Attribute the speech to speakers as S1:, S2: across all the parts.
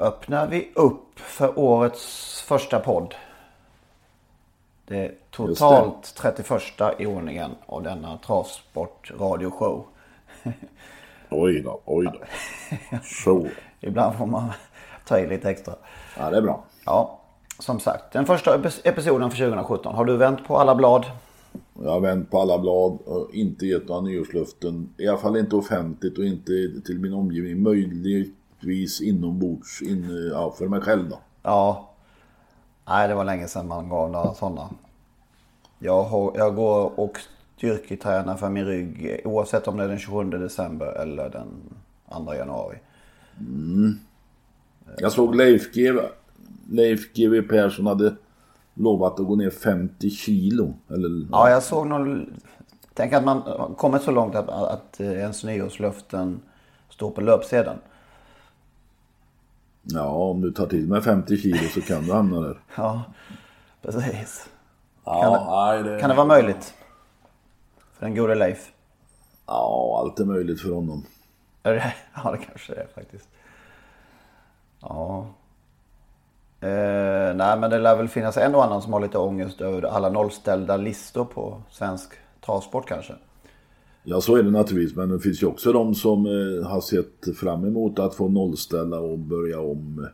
S1: öppnar vi upp för årets första podd. Det är totalt 31 i ordningen av denna travsport radioshow.
S2: Oj då, oj då. Så.
S1: Ibland får man ta i lite extra.
S2: Ja, det är bra.
S1: Ja, som sagt. Den första epis- episoden för 2017. Har du vänt på alla blad?
S2: Jag har vänt på alla blad och inte gett några nyårslöften. I alla fall inte offentligt och inte till min omgivning. Möjligtvis inombords, in, ja, för mig själv då.
S1: Ja. Nej, det var länge sedan man gav några sådana. Jag, har, jag går och styrketränar för min rygg oavsett om det är den 27 december eller den 2 januari.
S2: Jag såg Leif GW, Leif GW Persson hade lovat att gå ner 50 kilo. Eller,
S1: Ja, jag såg någon... Tänk att man kommit så långt att, att ens nyårslöften står på löpsedeln.
S2: Ja, om du tar till med 50 kilo så kan du hamna där.
S1: Ja, precis.
S2: Ja, nej, det...
S1: Kan det vara möjligt? För den gode Leif?
S2: Ja, allt är möjligt för honom.
S1: Är det- Ja, det kanske det är faktiskt. Ja. Eh, nej, men det lär väl finnas en och annan som har lite ångest över alla nollställda listor på svensk travsport kanske.
S2: Ja, så är det naturligtvis. Men det finns ju också de som eh, har sett fram emot att få nollställa och börja om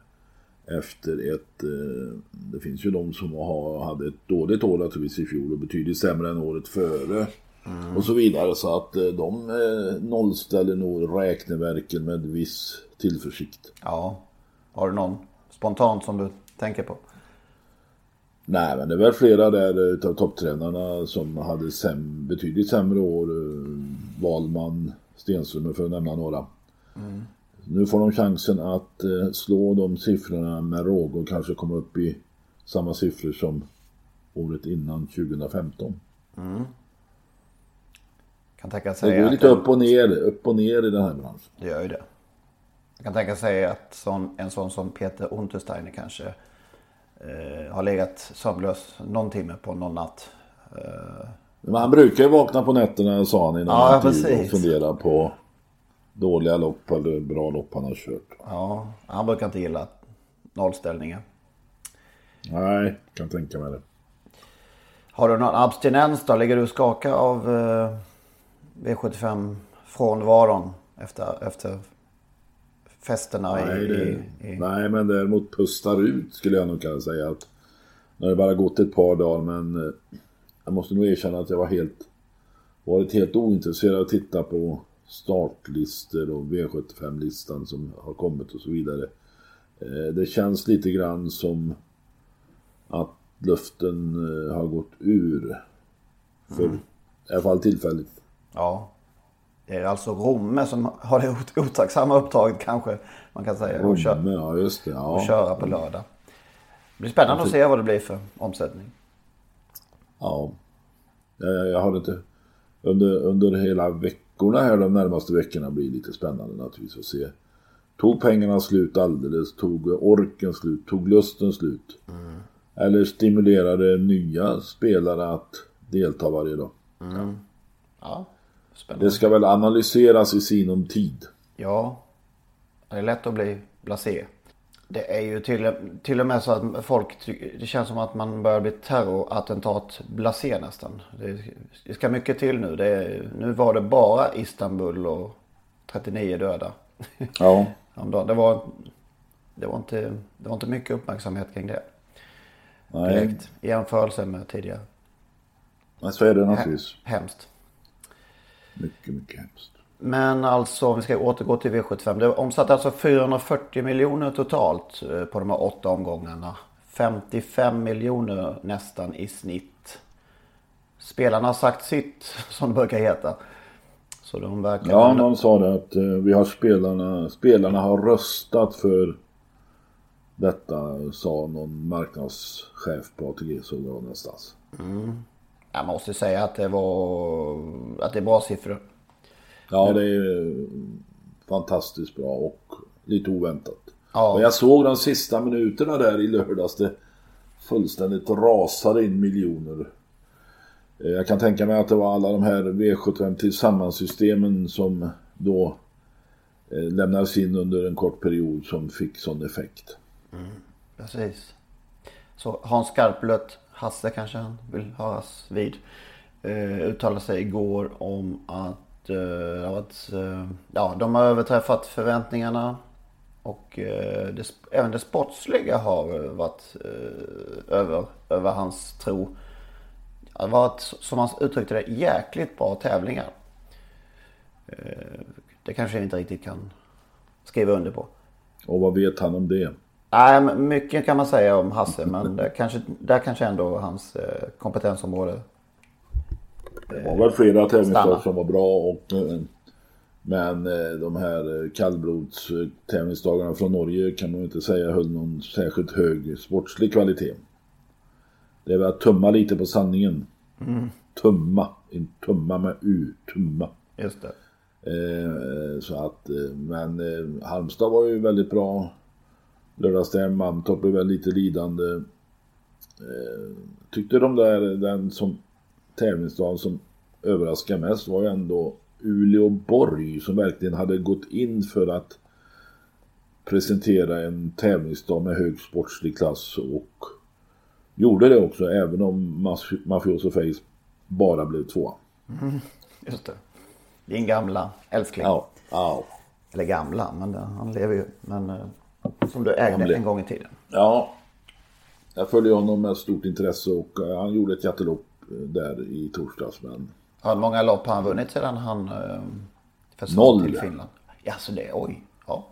S2: efter ett... Eh, det finns ju de som har, hade ett dåligt år naturligtvis i fjol och betydligt sämre än året före. Och så vidare. Så att eh, de eh, nollställer nog räkneverken med viss tillförsikt.
S1: Ja. Har du någon spontant som du tänker på?
S2: Nej, men det väl flera där eh, utav topptränarna som hade säm, betydligt sämre år. eh, Wahlman, Stenström för att nämna några. Nu får de chansen att eh, slå de siffrorna med råge och kanske komma upp i samma siffror som året innan 2015.
S1: Kan tänka
S2: Det
S1: sig
S2: går
S1: att
S2: lite upp och ner, upp och ner i den här branschen.
S1: Det gör ju det. Jag kan tänka sig att sån, en sån som Peter Untersteiner kanske eh, har legat sömnlös någon timme på någon natt. Eh,
S2: Men han brukar ju vakna på nätterna sa han i någon
S1: Ja,
S2: intervju och fundera på dåliga lopp eller bra lopp han har kört.
S1: ja, han brukar inte gilla nollställningar.
S2: Nej, kan tänka mig det.
S1: Har du någon abstinens då? Ligger du och skakar av eh, V75 från varon efter, efter festerna
S2: Nej,
S1: i,
S2: det,
S1: i,
S2: nej, men däremot pustar ut skulle jag nog kunna säga att nu har det bara gått ett par dagar men eh, jag måste nog erkänna att jag var helt varit helt ointresserad av att titta på startlistor och V75-listan som har kommit och så vidare. Eh, Det känns lite grann som att luften eh, har gått ur. För i alla fall tillfälligt.
S1: Ja. Det är alltså Romme som har det ot- otacksamma uppdraget kanske man kan säga. att kö-
S2: Romme, ja just det.
S1: och
S2: Ja.
S1: köra på lördag. Det blir spännande att se vad det blir för omsättning.
S2: Ja. Jag, jag har inte... Under, under hela veckorna här de närmaste veckorna blir lite spännande naturligtvis att se. Tog pengarna slut alldeles? Tog orken slut? Tog lusten slut? Eller stimulerade nya spelare att delta varje dag?
S1: Ja, spännande.
S2: Det ska väl analyseras i sinom tid.
S1: Ja, det är lätt att bli blasé. Det är ju till, till och med så att folk, det känns som att man börjar bli terrorattentat blasé nästan. Det, det ska mycket till nu. Det, nu var det bara Istanbul och 39 döda.
S2: Ja.
S1: Det var, det, var inte, det var inte mycket uppmärksamhet kring det.
S2: Nej,
S1: Direkt. I jämförelse med tidigare.
S2: men så är det naturligtvis.
S1: Hemskt.
S2: Mycket, mycket hemskt.
S1: Men alltså om vi ska återgå till V75. Det omsatte alltså 440 miljoner totalt eh, på de här åtta omgångarna. 55 miljoner nästan i snitt. Spelarna har sagt sitt som det brukar heta. Så de verkar...
S2: Ja, någon sa det att eh, vi har spelarna, spelarna har röstat för detta, sa någon marknadschef på ATG såg jag någonstans.
S1: Mm. Jag måste säga att det var att det är bra siffror.
S2: Ja, det är fantastiskt bra och lite oväntat. Ja. Och jag såg de sista minuterna där i lördags. Det fullständigt rasade in miljoner. Eh, jag kan tänka mig att det var alla de här V75 tillsammansystemen som då eh, lämnades in under en kort period som fick sån effekt.
S1: Mm, precis. Så Hans Skarplöt, Hasse kanske han vill höras vid, eh, uttalade sig igår om att, eh, att eh, ja, de har överträffat förväntningarna. Och eh, det, även det sportsliga har varit eh, över, över hans tro. Det har varit, som han uttryckte det, jäkligt bra tävlingar. Eh, det kanske jag inte riktigt kan skriva under på.
S2: Och vad vet han om det?
S1: Nej, mycket kan man säga om Hasse, men där kanske, där kanske ändå hans eh, kompetensområde
S2: Det var väl flera tävlingsdagar som var bra och eh, men eh, de här kallblods tävlingsdagarna från Norge kan man inte säga höll någon särskilt hög sportslig kvalitet. Det är väl att tumma lite på sanningen. Mm. Tumma, inte tumma med U, tumma.
S1: Just det.
S2: Eh, så att, men eh, Halmstad var ju väldigt bra lördagsstäm. Mantorp blev väl lite lidande. Eh, tyckte de där, den som tävlingsdagen som överraskade mest var ju ändå Uleåborg som verkligen hade gått in för att presentera en tävlingsdag med hög sportslig klass och gjorde det också även om Mafioso Face bara blev tvåa.
S1: Mm, just det. Din gamla älskling.
S2: Ja. ja.
S1: Eller gamla, men han lever ju. Men eh, som du ägde en gång i tiden.
S2: Ja. Jag följer honom med stort intresse och eh, han gjorde ett jättelopp eh, där i torsdags. Men...
S1: Hur många lopp har han vunnit sedan han eh,
S2: försvann till
S1: Finland? Ja, så det, oj. Ja.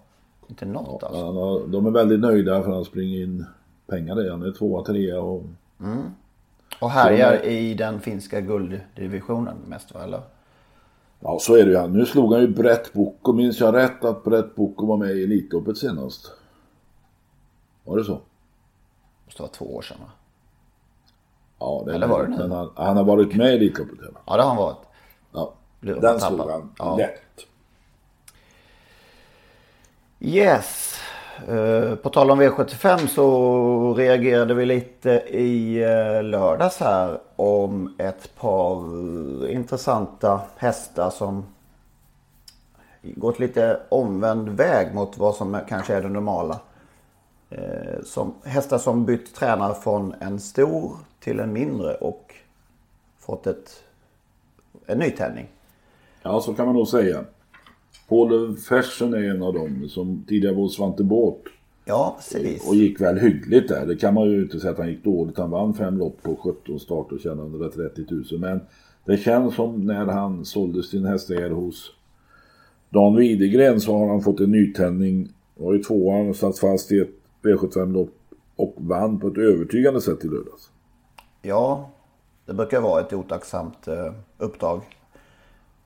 S1: Inte något ja, alltså.
S2: Har, de är väldigt nöjda för han springer in pengar där. Han är tvåa, trea och...
S1: Mm. Och härjar är... i den finska gulddivisionen mest va, eller?
S2: Ja, så är det ju. Nu slog han ju Brett Boko. Minns jag rätt att Brett Boko var med i Elitloppet senast? Var det så? Det
S1: måste vara två år sedan va?
S2: Ja, det Eller var det nu? Han, han, har varit med i Elitloppet.
S1: Ja, det har han varit.
S2: Ja, den slog han ja. lätt.
S1: Yes. Uh, på tal om V75 så reagerade vi lite i uh, lördags här om ett par intressanta hästar som gått lite omvänd väg mot vad som kanske är det normala. Uh, som, hästar som bytt tränare från en stor till en mindre och fått ett, en ny tändning.
S2: Ja, så kan man nog säga. Paul Fersen är en av dem som tidigare var Svante Båt.
S1: Ja, precis.
S2: Och gick väl hyggligt där. Det kan man ju inte säga att han gick dåligt. Han vann fem lopp på 17 start och tjänade 130 000. Men det känns som när han sålde sin hästägare hos Dan Widegren så har han fått en nytändning. Var ju tvåan och satt fast i ett V75-lopp och vann på ett övertygande sätt i lördags.
S1: Ja, det brukar vara ett otacksamt eh, uppdrag.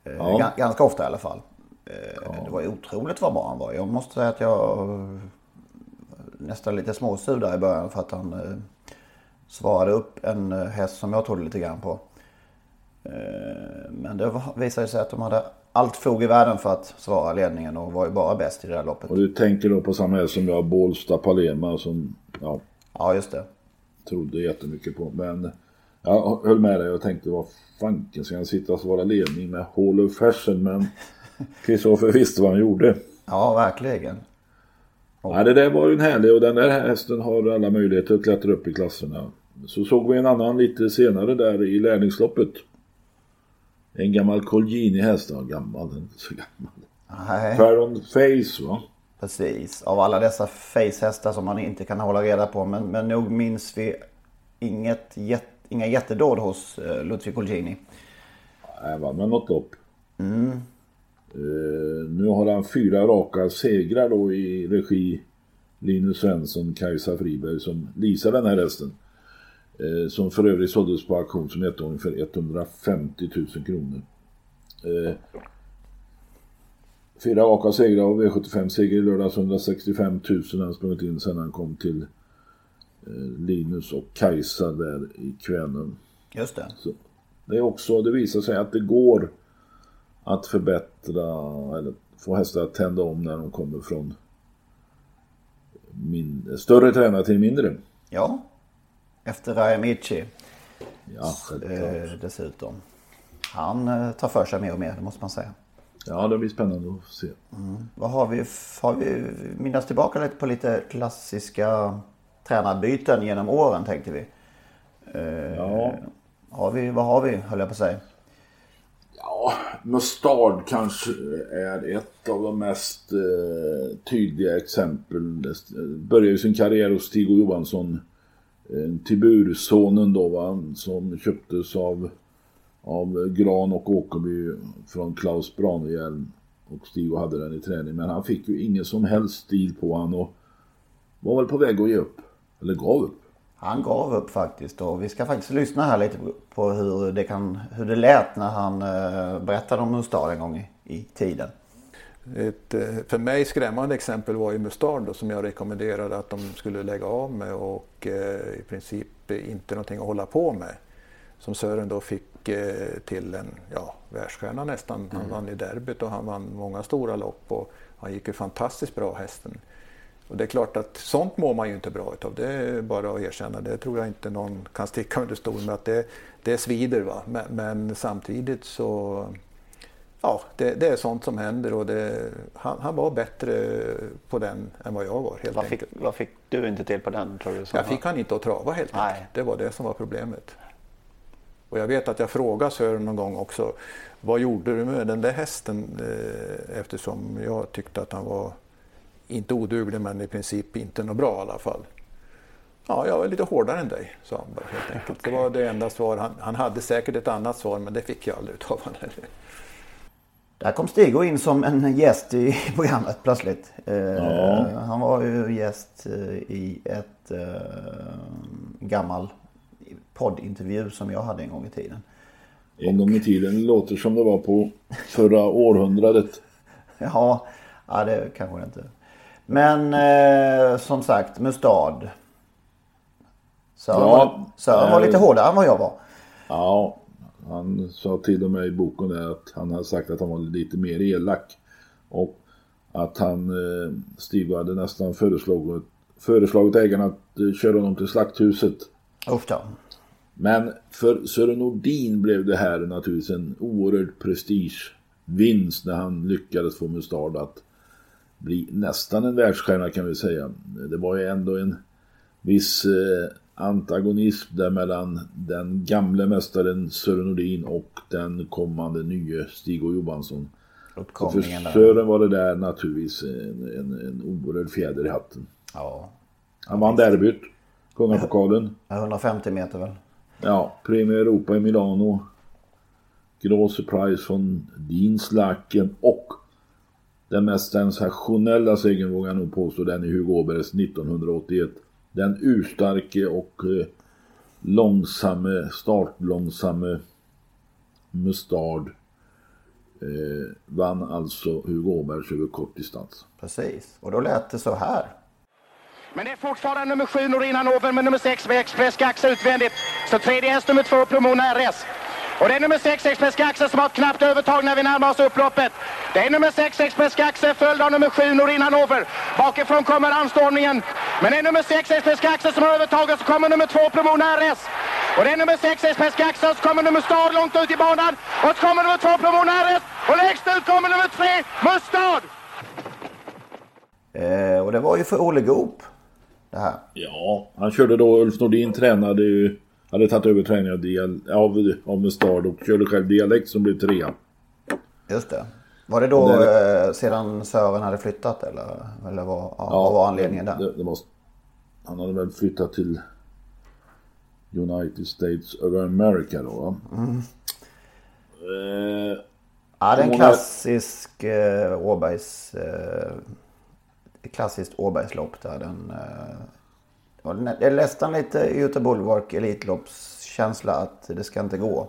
S1: Eh, ja. Ganska ofta i alla fall. Eh, ja. Det var otroligt vad bra han var. Jag måste säga att jag nästan lite småsur där i början för att han svarade upp en häst som jag trodde lite grann på. Men det visade sig att de hade allt fog i världen för att svara ledningen och var ju bara bäst i det här loppet.
S2: Och du tänker då på samma häst som jag, Bålsta Palema som, ja.
S1: Ja, just det.
S2: Trodde jättemycket på. Men jag höll med dig och tänkte vad fanken ska han sitta och svara ledning med Hall of Fashion men Kristoffer visste vad han gjorde.
S1: Ja, verkligen.
S2: Och... Ja, det där var ju en härlig och den där hästen har alla möjligheter att klättra upp i klasserna. Så såg vi en annan lite senare där i lärlingsloppet. En gammal Colgjini häst. Gammal, inte så gammal. Nej. Faron Face va?
S1: Precis, av alla dessa face-hästar som man inte kan hålla reda på. Men, men nog minns vi inget, inga jättedåd hos uh, Ludvig Colgjini.
S2: Nej, vann med något lopp. Mm. Eh, nu har han fyra raka segrar då i regi Linus Svensson, Kajsa Friberg som leasar den här hästen. Eh, som för övrigt såldes på auktion som ettåring för 150 000 kronor. Eh, fyra raka segrar och V75-seger i lördags 165 000 han sprungit in sen han kom till eh, Linus och Kajsa där i Kvänum.
S1: Just det. Så
S2: det är också, det visar sig att det går att förbättra eller få hästar att tända om när de kommer från min, större tränare till mindre.
S1: Ja, efter Rajamichi.
S2: Ja,
S1: eh, dessutom. Han eh, tar för sig mer och mer, det måste man säga.
S2: Ja, det blir spännande att se.
S1: Mm. Vad har vi? Har vi minnas tillbaka lite på lite klassiska tränarbyten genom åren tänkte vi. Eh, ja. Har vi, vad har vi, höll jag på att säga?
S2: Ja, Mustard kanske är ett av de mest eh, tydliga exemplen. Började ju sin karriär hos Stig Johansson. Eh, Tibursonen då va, som köptes av, av Gran och Åkerby från Klaus Branehjelm. Och Stig hade den i träning. Men han fick ju ingen som helst stil på han och var väl på väg att ge upp. Eller gav upp.
S1: Han gav upp faktiskt och vi ska faktiskt lyssna här lite på hur det, kan, hur det lät när han eh, berättade om Mustad en gång i, i tiden.
S3: Ett eh, för mig skrämmande exempel var ju Mustard då, som jag rekommenderade att de skulle lägga av med och eh, i princip inte någonting att hålla på med. Som Sören då fick eh, till en ja, världsstjärna nästan. Han mm. vann i derbyt och han vann många stora lopp och han gick ju fantastiskt bra hästen. Och det är klart att sånt mår man ju inte bra utav. Det är bara att erkänna. Det tror jag inte någon kan sticka under stol med. att Det, det svider. Va? Men, men samtidigt så... Ja, det, det, är sånt som händer och det, han, han, var bättre på den än vad jag var helt
S1: vad. Fick, vad fick du inte till på den tror du?
S3: Jag fick han inte att trava helt Nej. enkelt. Det var det som var problemet. Och jag vet att jag frågade Sören någon gång också. Vad gjorde du med den där hästen? Eh, eftersom jag tyckte att han var inte oduglig men i princip inte något bra i alla fall. Ja, jag är lite hårdare än dig, sa han bara helt enkelt. Det var det enda svar. Han, han hade säkert ett annat svar men det fick jag aldrig av honom.
S1: Där kom Stig in som en gäst i programmet plötsligt. Eh, ja. Han var ju gäst eh, i ett uh, gammal poddintervju som jag hade en gång i tiden.
S2: En gång i tiden låter som det var på förra århundradet.
S1: ja, ja, det kanske det inte. Men eh, som sagt, Mustad. Sören, ja, var, Sören var lite hårdare än vad jag var.
S2: Ja, han sa till och med i boken där att han hade sagt att han var lite mer elak. Och att han, eh, Steve hade nästan föreslagit, föreslagit ägarna att eh, köra honom till slakthuset.
S1: Då.
S2: Men för Sören Nordin blev det här naturligtvis en oerhörd prestigevinst när han lyckades få Mustard att bli nästan en världsstjärna kan vi säga. Det var ju ändå en viss eh, antagonism där mellan den gamle mästaren Sören Nordin och den kommande nye Stig-O Johansson. För Sören var det där naturligtvis en, en, en oerhörd fjäder i hatten.
S1: Ja.
S2: Han vann derbyt, kungapokalen.
S1: 150 meter väl?
S2: Ja, Premio Europa i Milano. Grå surprise från Dean Slacken och den mest sensationella segern vågar jag nog påstå den i Hugo Åbergs 1981. Den urstarke och eh, långsamme, startlångsamme Mustard eh, vann alltså Hugo Åbergs över kort distans.
S1: Precis, och då lät det så här.
S4: Men det är fortfarande nummer sju Norina Noven med nummer sex med Express Gax utvändigt. Så tredje häst nummer två Promon RS. Och det är nummer 6 Express Gaxe som har ett knappt övertag när vi närmar oss upploppet. Det är nummer 6 Express Gaxe följd av nummer 7 Norin Hanover. Bakifrån kommer anstormningen. Men det är nummer 6 Express Gaxe som har övertaget så kommer nummer 2 Promon RS. Och det är nummer 6 Express Gaxe så kommer nummer Stad långt ut i banan. Och så kommer nummer 2 Promon RS. Och lägst ut kommer nummer 3 Mustad.
S1: Eh, och det var ju för Olle Goop. Det här.
S2: Ja, han körde då Ulf Nordin tränade ju hade tagit över träningen av, dial, av, av Mustard och körde själv dialekt som blev trea.
S1: Just det. Var det då det, eh, sedan Sören hade flyttat eller, eller vad, ja, vad var anledningen där?
S2: Det, det måste, han hade väl flyttat till United States of America då va? Mm. Eh,
S1: Ja, det är en klassisk eh, Åbergs... Eh, klassiskt Åbergslopp där. Den, eh, det är nästan lite Göteborg Bulwark elitloppskänsla att det ska inte gå.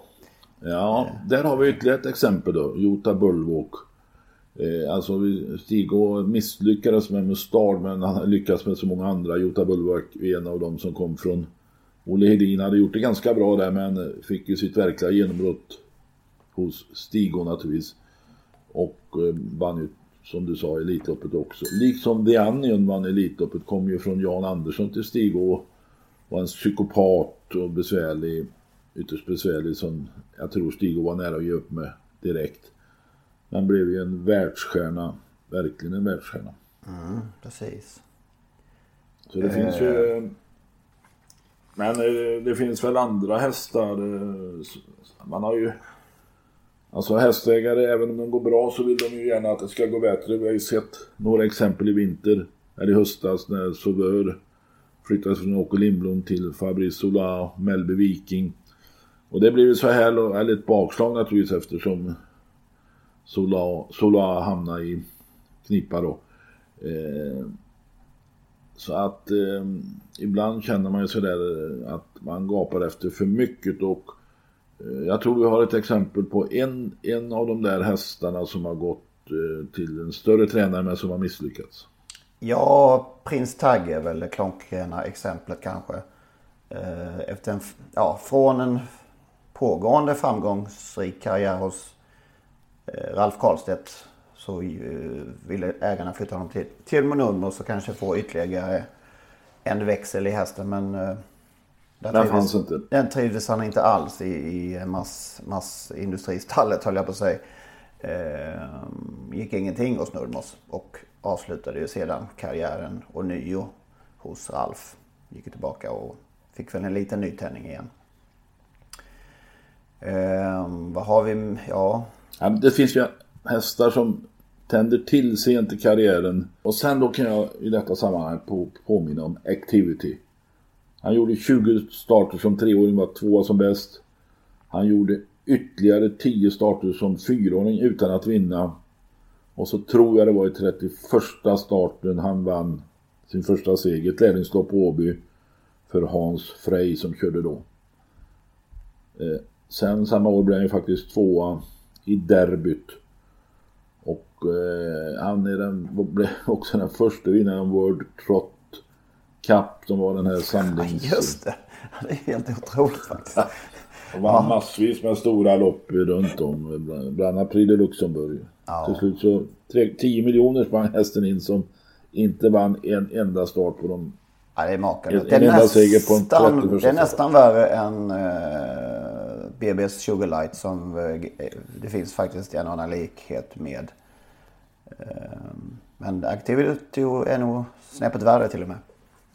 S2: Ja, där har vi ytterligare ett exempel då. Jota Bulwark. Eh, alltså Stig misslyckades med Mustard men han lyckades med så många andra. Jota Bulwark är en av dem som kom från Olle Hedin hade gjort det ganska bra där men fick ju sitt verkliga genombrott hos Stigo naturligtvis. Och eh, vann ju som du sa Elitloppet också. Liksom The Onion vann Elitloppet kom ju från Jan Andersson till Stigo och var en psykopat och besvärlig, ytterst besvärlig som jag tror Stigo var nära att ge upp med direkt. Han blev ju en världsstjärna, verkligen en världsstjärna.
S1: Mm, precis.
S2: Så det finns ju... Eh. Men eh, det finns väl andra hästar. Man har ju Alltså hästägare, även om de går bra så vill de ju gärna att det ska gå bättre. Vi har ju sett några exempel i vinter, eller i höstas när Sauveur flyttades från Åke Lindblom till Fabrice Sola Mellby Melby Viking. Och det blev ju så här, eller ett bakslag naturligtvis eftersom Sola, Sola hamnade i knipa då. Eh, så att eh, ibland känner man ju sådär att man gapar efter för mycket och Eh, jag tror vi har ett exempel på en, en av de där hästarna som har gått eh, till en större tränare men som har misslyckats.
S1: Ja, Prins Tagge är väl det klockrena exemplet kanske. Eh, efter en, ja, från en pågående framgångsrik karriär hos Ralf Karlstedt så ville ägarna flytta honom till, till och så kanske få ytterligare en växel i hästen. Men
S2: den, den fanns inte.
S1: Den trivdes han inte alls i, i mass, massindustristallet höll jag på att säga. Eh, gick ingenting hos Nurmos och avslutade ju sedan karriären och nio hos Ralf. Gick tillbaka och fick väl en liten nytändning igen. Eh, vad har vi? Ja.
S2: ja. Det finns ju hästar som tänder till sent i karriären. Och sen då kan jag i detta sammanhang på, påminna om Activity. Han gjorde 20 starter som treåring, var tvåa som bäst. Han gjorde ytterligare 10 starter som fyraåring utan att vinna. Och så tror jag det var i 31 starten han vann sin första seger, ett lärlingslopp på Åby för Hans Frey som körde då. Eh, sen samma år blev han ju faktiskt tvåa i derbyt. Och eh, han är den, blev också den första vinnaren World Trot Cup som var den här samlings...
S1: Ja, just det. Det är helt otroligt faktiskt.
S2: Och vann ja. massvis med stora lopp runt om. Bland annat Prix de Luxemburg. Ja. Till slut så 10 miljoner sprang hästen in som inte vann en enda start på dem.
S1: Ja, det är makalöst. Det, är nästan, det är nästan värre än uh, eh, BB's Sugarlight som uh, det finns faktiskt en annan likhet med. Uh, men Activity är nog snäppet värre till och med.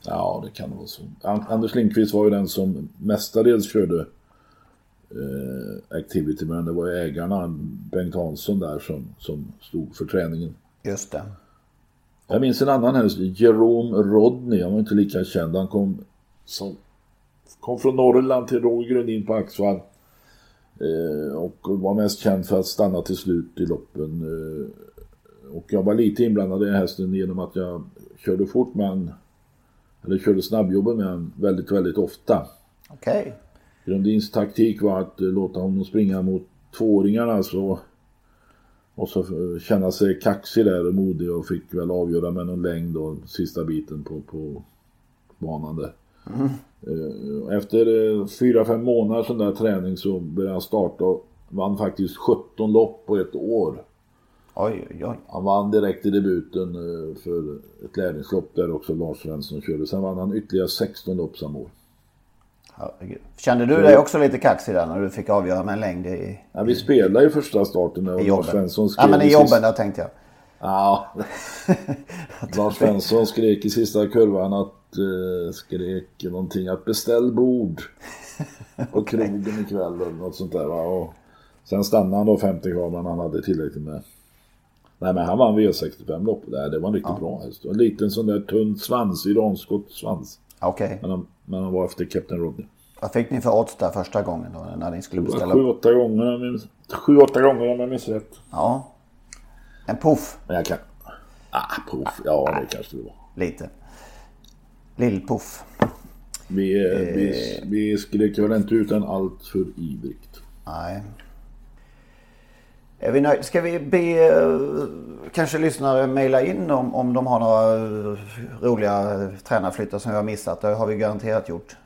S2: Ja, det kan vara så. Anders Lindqvist var ju den som mestadels körde eh, Activity, men det var ju ägarna, Bengt Hansson där, som, som stod för träningen.
S1: Just det.
S2: Jag minns en annan häst, Jerome Rodney, han var inte lika känd. Han kom, som, kom från Norrland till Roger Grundin på Axvall. Eh, och var mest känd för att stanna till slut i loppen. Eh, och jag var lite inblandad i hästen genom att jag körde fort med eller körde snabbjobben med honom väldigt, väldigt ofta.
S1: Okej. Okay.
S2: Grundins taktik var att eh, låta honom springa mot tvååringarna så och så eh, känna sig kaxig där och modig och fick väl avgöra med någon längd och sista biten på, på banan där. Mm. Efter fyra, fem månader sån där träning så började han starta och vann faktiskt 17 lopp på ett år.
S1: Oj, oj, oj.
S2: Han vann direkt i debuten eh, för ett lärlingslopp där också Lars Svensson körde. Sen vann han ytterligare 16 lopp samma år.
S1: Herregud. Kände du dig också lite kaxig där när du fick avgöra med en längd i...
S2: Ja, vi spelade ju första starten och Lars Svensson
S1: skrev... Ja, men i jobben där tänkte jag.
S2: Ja. Lars Svensson skrek i sista kurvan att... Uh, skrek någonting att beställ bord. På krogen ikväll eller något sånt där va. Och sen stannade han då 50 kvar men han hade tillräckligt med Nej men han vann V65 loppet. Det var en riktigt ja. bra häst. En liten sån där tunn svans, iranskott svans.
S1: Okej. Okay.
S2: Men, han, men han var efter Captain Rodney.
S1: Vad fick ni för odds där första gången då när ni skulle beställa?
S2: Sju, åtta gånger om jag gånger om jag minns rätt.
S1: Ja. En puff.
S2: Men jag kan... Ah, puff. Ja, det kanske det var.
S1: Lite. Lill-puff.
S2: Vi, eh, vi, vi skrek väl inte ut den allt för ivrigt.
S1: Nej. Är vi nöjda? Ska vi be eh, kanske lyssnare mejla in om, om de har några eh, roliga tränarflyttar som vi har missat? Det har vi garanterat gjort.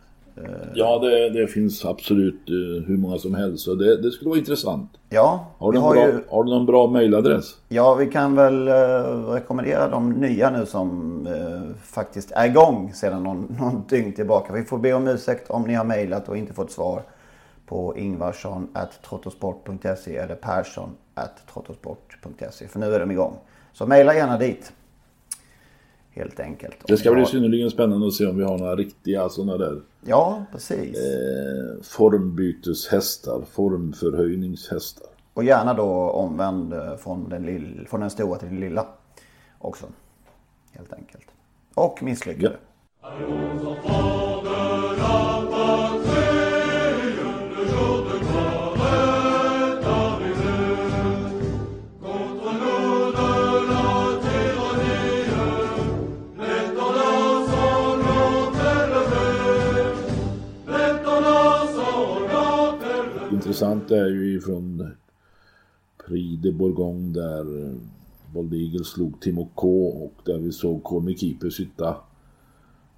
S2: Ja, det, det finns absolut hur många som helst. Så det, det skulle vara intressant.
S1: Ja,
S2: Har du, har, bra,
S1: ju,
S2: har du någon bra mailadress?
S1: ja, vi kan väl eh, rekommendera de nya nu som eh, faktiskt är igång sedan någon, någon dygn tillbaka. Vi får be om ursäkt om ni har mejlat och inte fått svar på ingvarsson.trottosport.se eller persson.trottosport.se för nu är de igång. Så mejla gärna dit. Helt enkelt.
S2: Det ska bli
S1: Ja.
S2: synnerligen spännande att se om vi har några riktiga sådana där
S1: Ja, precis.
S2: eh, formbyteshästar, formförhöjningshästar.
S1: Och gärna då omvänd eh, från den, lill, från den stora till den lilla också. Helt enkelt. Och misslyckade.
S2: Intressant är ju ifrån Prix de Bourgogne där eh, Bold Eagle slog Timo K och där vi såg Cormy Keeper sitta.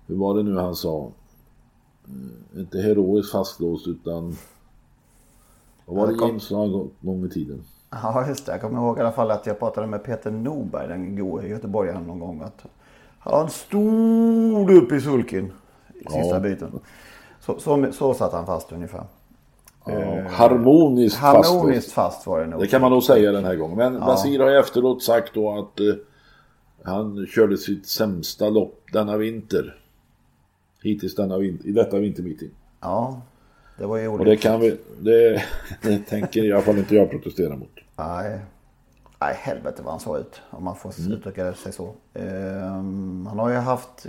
S2: Hur var det nu han sa? Eh, Inte heroiskt fastlåst utan vad var det
S1: kom-
S2: James en gång- i tiden?
S1: Ja, just det. Jag kommer ihåg i alla fall att jag pratade med Peter Norberg, den goe göteborgaren någon gång. Att han stod upp i sulken i sista
S2: Ja.
S1: biten. Så, så, så satt han fast ungefär.
S2: Ja, harmoniskt.
S1: Harmoniskt fast var det nog.
S2: Det kan man nog säga den här gången. Men Basir har ju efteråt sagt då att eh, han körde sitt sämsta lopp denna vinter. Hittills denna vinter, i detta vintermeeting.
S1: Ja, det var ju
S2: Och det
S1: olyckligt.
S2: kan vi, det, det tänker i alla fall inte jag protestera mot.
S1: Nej. Nej, helvete vad han såg ut. Om man får uttrycka sig så. Ehm, han har ju haft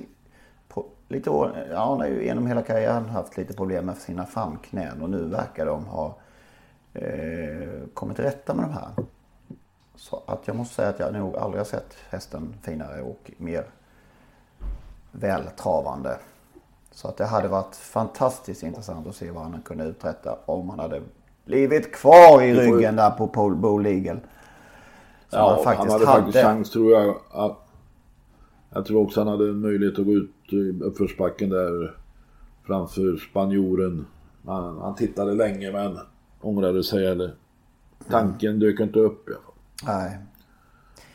S1: på, lite år, ja, han har ju genom hela karriären haft lite problem med sina framknän och nu verkar de ha eh, kommit till rätta med de här. Så att jag måste säga att jag nog aldrig har sett hästen finare och mer vältravande. Så att det hade varit fantastiskt intressant att se vad han kunde uträtta om han hade blivit kvar i ryggen där på Eagle. Som
S2: Ja,
S1: han
S2: han, hade
S1: hade.
S2: faktiskt chans tror jag. Att, jag tror också han hade en möjlighet att gå ut i uppförsbacken där framför spanjoren. Han, han tittade länge men ångrade sig eller tanken dök inte upp i alla fall.
S1: Nej.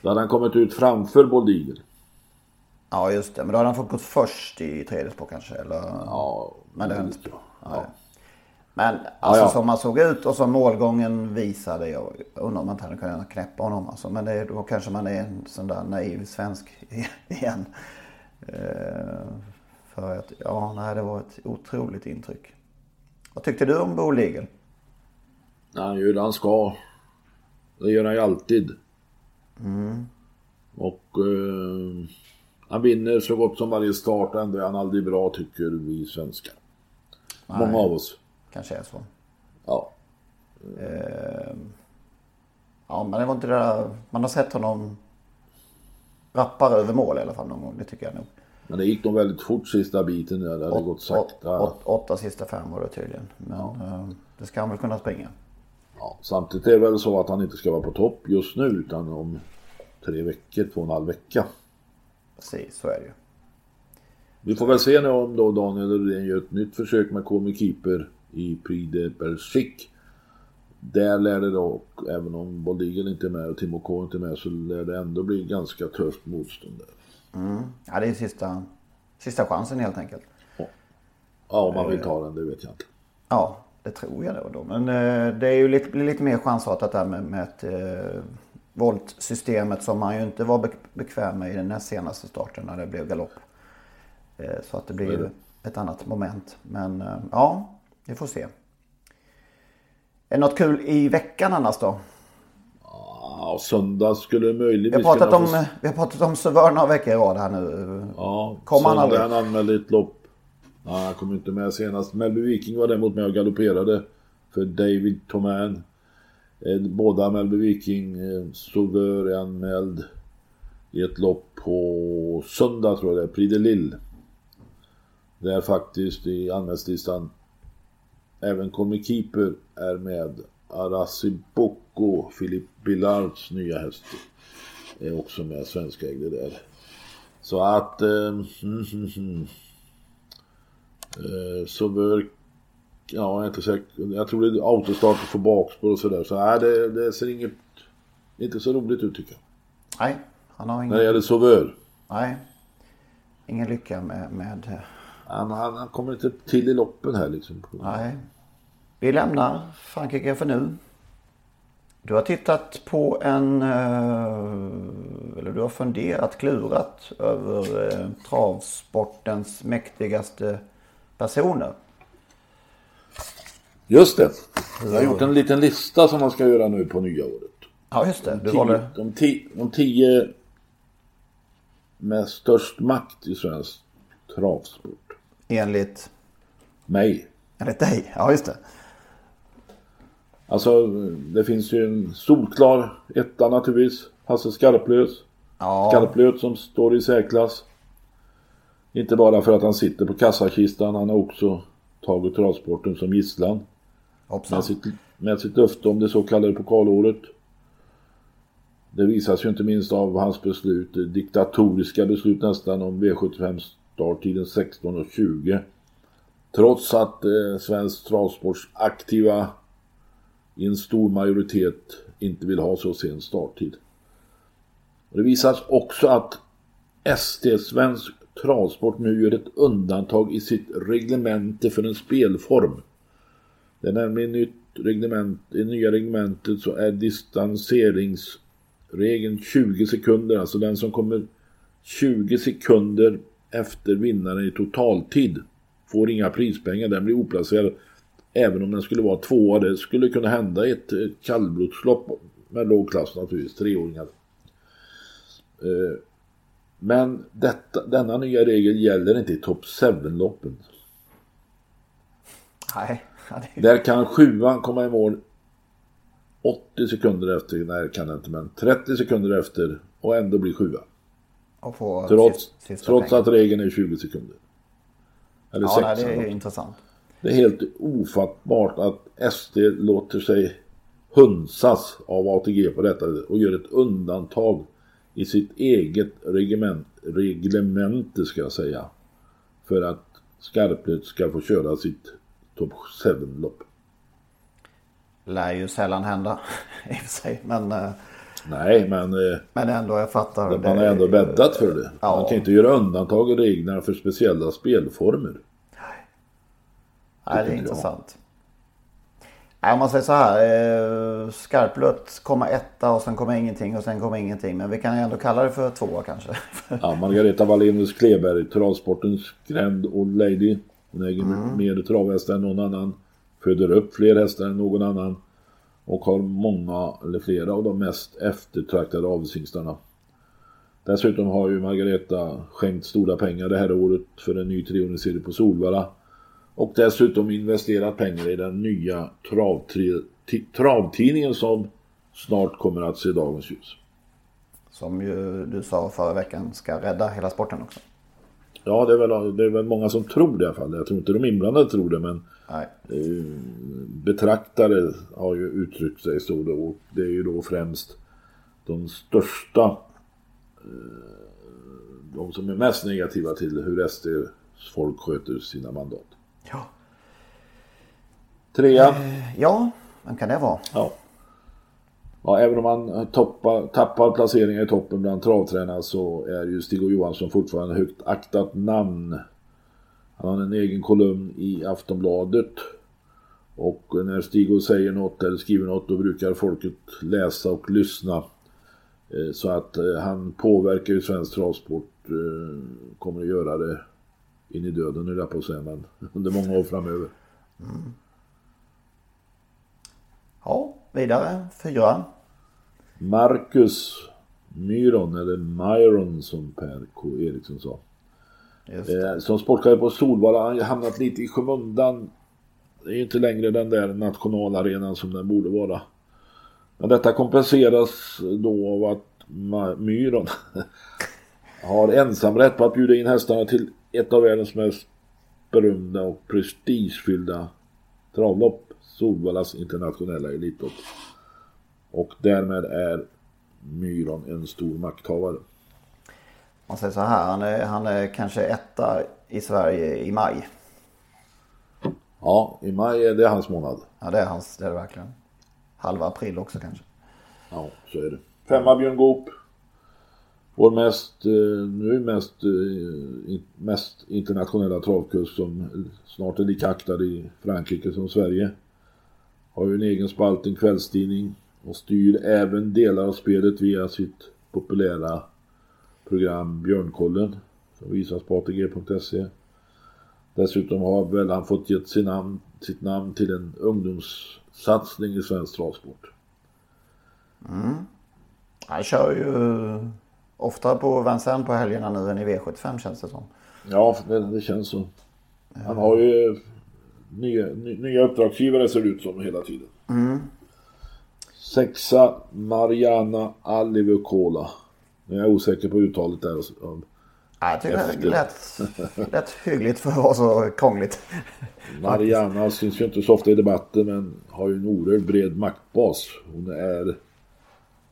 S2: Då hade han kommit ut framför Bold Eagle.
S1: Ja just det, men då hade han fått gå först i tredje spår kanske. Eller...
S2: Ja,
S1: Men det
S2: vet
S1: inte-
S2: jag.
S1: Men alltså
S2: ja.
S1: som han såg ut och som målgången visade. Jag undrar om man inte hade kunnat knäppa honom. Alltså. Men det, då kanske man är en sån där naiv svensk igen. Eh, för att, ja, nej, det var ett otroligt intryck. Vad tyckte du om Bo Legal?
S2: Han gör det han ska. Det gör han ju alltid.
S1: Mm.
S2: Och eh, han vinner så gott som varje start. Ändå är han aldrig bra tycker vi svenskar. Många av oss.
S1: Kanske är så.
S2: Ja.
S1: Ja, men det var inte det där. Man har sett honom rappare över mål i alla fall någon gång. Det tycker jag nog.
S2: Men det gick nog väldigt fort sista biten. där. Det hade gått sakta.
S1: Åt, åtta sista fem var det tydligen. Men eh, det ska han väl kunna springa.
S2: Ja, samtidigt är det väl så att han inte ska vara på topp just nu utan om tre veckor, två och en halv vecka.
S1: Precis, så är det ju.
S2: Vi får väl se nu om då Daniel Redén gör ett nytt försök med Komi Keeper i Prix de Belgique. Där lär det då, även om Bold Eagle inte är med och Timo K inte är med, så lär det ändå bli ganska tufft motstånd där.
S1: Ja, det är sista, sista chansen helt enkelt.
S2: Ja, om man vill ta den, det vet jag inte.
S1: Ja, det tror jag då. då. Men eh, det är ju lite, lite mer chansartat där med, med ett, eh, voltsystemet som man ju inte var be- bekväm med i den näst senaste starten när det blev galopp. Eh, så att det blir ju ett annat moment. Men eh, ja, vi får se. Är det något kul i veckan annars då?
S2: Ja, söndag skulle
S1: Vi
S2: möjligtvis
S1: har pratat om,
S2: få-
S1: vi har pratat om Savör några veckor i rad här nu.
S2: Ja,
S1: Kom han aldrig?
S2: han anmälde ett lopp. Ja, han kom inte med senast. Melby Viking var däremot med och galopperade för David Toman. Eh, båda Melby Viking eh, Sauveur är anmäld i ett lopp på söndag tror jag det är, Prix de Lille. Där faktiskt i anmälslistan även Colmy Keeper är med. Arasi Bocco, Philip Billards nya häst, är också med svenskägde där. Så att... Eh, mm, mm, mm. Eh, så bör... Ja, jag är inte säker. Jag tror det är autostart och få bakspår och sådär. Så nej, det, det ser inget... Inte så roligt ut tycker jag.
S1: Nej, han har ingen...
S2: När det gäller Sauveur.
S1: Nej. Ingen lycka med... med...
S2: Han, han, han kommer inte till i loppen här liksom.
S1: Nej. Vi lämnar Frankrike för nu. Du har tittat på en... eh, Eller du har funderat, klurat över eh, travsportens mäktigaste personer.
S2: Just det. Jag har gjort en liten lista som man ska göra nu på nya året.
S1: Ja, just det. Du
S2: Tio,
S1: valde...
S2: de, tio, de tio med störst makt i svensk travsport.
S1: Enligt...
S2: Mig.
S1: Enligt dig. Ja, just det.
S2: Alltså det finns ju en solklar etta naturligtvis. Hasse Skarplös.
S1: Ja,
S2: Skarplöt som står i särklass. Inte bara för att han sitter på kassakistan. Han har också tagit travsporten som gisslan.
S1: hoppsan.
S2: Med sitt, med sitt löfte om det så kallade pokalåret. Det visas ju inte minst av hans beslut, diktatoriska beslut nästan om V75 starttiden 16.20 Trots att eh, svensk travsports aktiva i en stor majoritet inte vill ha så sen starttid. Och det visas också att ST, Svensk Travsport, nu gör ett undantag i sitt reglemente för en spelform. Det är nämligen nytt reglement, i nya reglementet så är distanseringsregeln 20 sekunder. Alltså den som kommer 20 sekunder efter vinnaren i totaltid får inga prispengar. Den blir oplacerad. Även om den skulle vara tvåa. Det skulle kunna hända i ett kallblodslopp med låg klass naturligtvis. Treåringar. Eh, Men detta, denna nya regel gäller inte i top 7-loppen.
S1: Nej.
S2: Där kan sjuan komma i mål 80 sekunder efter, nej kan det inte, men 30 sekunder efter och ändå bli sjua.
S1: Och få
S2: Trots,
S1: sist- sista
S2: trots att regeln är 20 sekunder. Eller
S1: Ja, nej,
S2: 16.
S1: det är intressant.
S2: Det är helt ofattbart att SD låter sig hunsas av ATG på detta och gör ett undantag i sitt eget reglement, reglemente ska jag säga. För att Skarplet ska få köra sitt Top 7-lopp.
S1: Lär ju sällan hända i och för sig. Men, eh,
S2: Nej, men eh,
S1: men ändå, jag fattar.
S2: man
S1: det
S2: har
S1: är
S2: ändå bäddat för det.
S1: Ja.
S2: Man kan inte göra undantag i reglerna för speciella spelformer.
S1: Nej, det är intressant. Nej, om man säger så här. Eh, Skarplöt kommer etta och sen kommer ingenting och sen kommer ingenting. Men vi kan ändå kalla det för tvåa kanske.
S2: Ja, Margareta Wallenius Kleberg, travsportens Grand Old Lady. Hon äger mer travhästar än någon annan. Föder upp fler hästar än någon annan. Och har många, eller flera av de mest eftertraktade avelshingstarna. Dessutom har ju Margareta skänkt stora pengar det här året för en ny treåringsserie på Solvalla. Och dessutom investerat pengar i den nya travtri- travtidningen som snart kommer att se dagens ljus.
S1: Som ju du sa förra veckan ska rädda hela sporten också.
S2: Ja, det är, väl, det är väl många som tror det i alla fall. Jag tror inte de inblandade tror det, men
S1: Nej.
S2: eh, betraktare har ju uttryckt sig så då. Och det är ju då främst de största, eh, de som är mest negativa till hur SD folk sköter sina mandat.
S1: Ja.
S2: Trea,
S1: ja, vem kan det vara?
S2: ja. Ja, även om han eh, toppar, tappar placeringar i toppen bland travtränare så är ju Stig Johansson fortfarande ett högt aktat namn. Han har en egen kolumn i Aftonbladet. Och när Stig säger något eller skriver något då brukar folket läsa och lyssna. Eh, så att eh, han påverkar ju svensk travsport. Kommer att göra det in i döden, nu jag på att säga, men under många år framöver. Mm.
S1: Ja, vidare. Fyra.
S2: Marcus Myron, eller Myron som Per K. Eriksson sa. Eh, som sportchef på Solvalla har han hamnat lite i skymundan. Det är inte längre den där nationalarenan som den borde vara. Men detta kompenseras då av att Myron har ensamrätt på att bjuda in hästarna till ett av världens mest berömda och prestigefyllda travlopp. Solvallas internationella elitlopp. Och därmed är Myron en stor makthavare.
S1: Man säger så här, han är, han är kanske etta i Sverige i maj.
S2: Ja, i maj är det hans månad.
S1: Ja, det är hans, det är det verkligen. Halva april också kanske.
S2: Ja, så är det. Femma Björn Goop. Vår mest, eh, nu mest, eh, mest internationella travkurs som snart är lika aktad i Frankrike som Sverige. Har ju en egen spalt, en kvällstidning och styr även delar av spelet via sitt populära program Björnkollen som visas på ATG.se. Dessutom har väl han fått gett sin namn, sitt namn till en ungdomssatsning i svensk travsport.
S1: Mm. Han kör ju ofta på Vincennes på helgerna nu än i V75 känns det som.
S2: Ja, det, det känns så. Han har ju nya, nya uppdragsgivare ser det ut som hela tiden. Mm. Sexa Mariana Alivukola. Nu är jag osäker på uttalet där.
S1: Ja, jag tycker det lät, lät hyggligt för att vara så krångligt.
S2: Mariana syns ju inte så ofta i debatten men har ju en oerhört bred maktbas. Hon är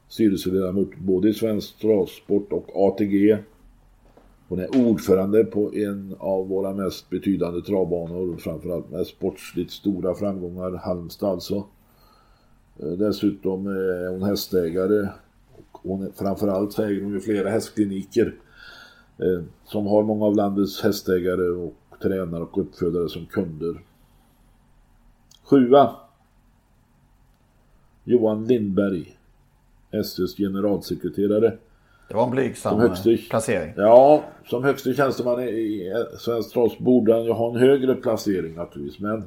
S2: styrelseledamot både i Svensk Travsport och ATG. Hon är ordförande på en av våra mest betydande travbanor, framförallt med sportsligt stora framgångar, Halmstad alltså. Eh, dessutom är hon hästägare. Och hon framförallt äger hon ju flera hästkliniker eh, som har många av landets hästägare och tränare och uppfödare som kunder. Sjua. Johan Lindberg. SÖs generalsekreterare.
S1: Det var en blygsam högste, placering.
S2: Ja, som högste tjänsteman i Svenskt Travs borde han ju ha en högre placering naturligtvis. Men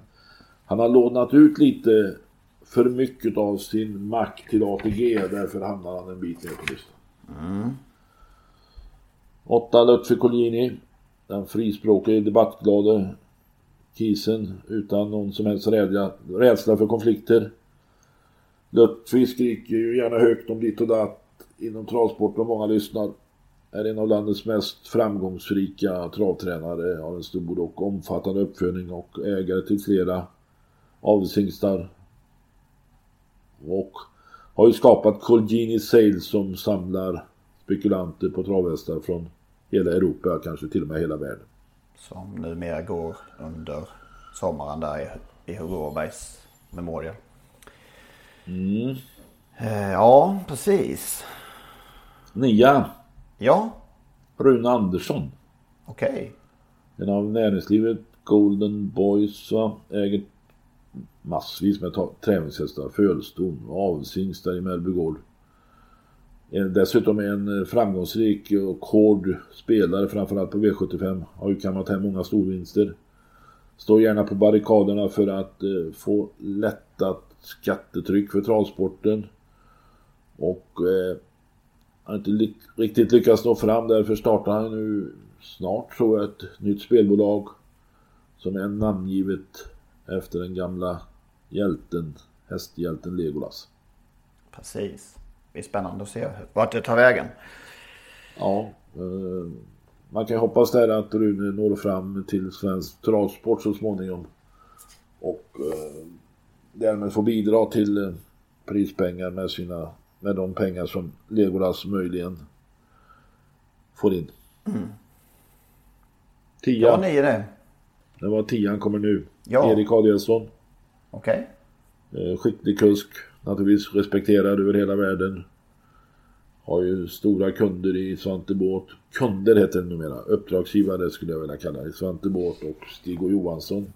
S2: han har lånat ut lite för mycket av sin makt till ATG. Därför hamnar han en bit ner på listan. Mm. 8. Lutfi Collini. Den frispråkige debattglade kisen utan någon som helst rädsla, rädsla för konflikter. Lutfi skriker ju gärna högt om ditt och datt inom travsport och många lyssnar. Är en av landets mest framgångsrika travtränare, har en stor och omfattande uppfödning och ägare till flera avelshingstar. Och har ju skapat Colgini Sales som samlar spekulanter på travhästar från hela Europa, kanske till och med hela världen.
S1: Som numera går under sommaren där i Hugo Åbergs Memorial. Mm. Eh, ja, precis.
S2: Nia.
S1: Ja.
S2: Rune Andersson.
S1: Okej. Okay.
S2: En av näringslivet Golden Boys va? äger massvis med träningshästar, fölston och avelshingstar i Mellbygård. Dessutom en eh, framgångsrik och hård spelare framförallt på V75. Har ju kammat hem många storvinster. Står gärna på barrikaderna för att eh, få lättat skattetryck för travsporten. Och eh, har inte ly riktigt lyckats nå fram. Därför startar han nu snart tror jag ett nytt spelbolag. Som är namngivet efter den gamla hjälten, hästhjälten Legolas.
S1: Precis. Det är spännande att se vart det tar vägen.
S2: Ja. Eh, man kan hoppas där att Rune når fram till svensk travsport så småningom. Och eh, därmed få bidra till eh, prispengar med sina med de pengar som Legolas möjligen får in. Mm. Tia.
S1: Ja, nio det.
S2: Det var tian kommer nu. Ja. Erik Adielsson.
S1: Okej.
S2: Okay. Eh, skicklig kusk. Naturligtvis respekterad över hela världen. Har ju stora kunder i Svante Båt. Kunder heter det numera. Uppdragsgivare skulle jag vilja kalla det. Svante Båt och Stig och Johansson.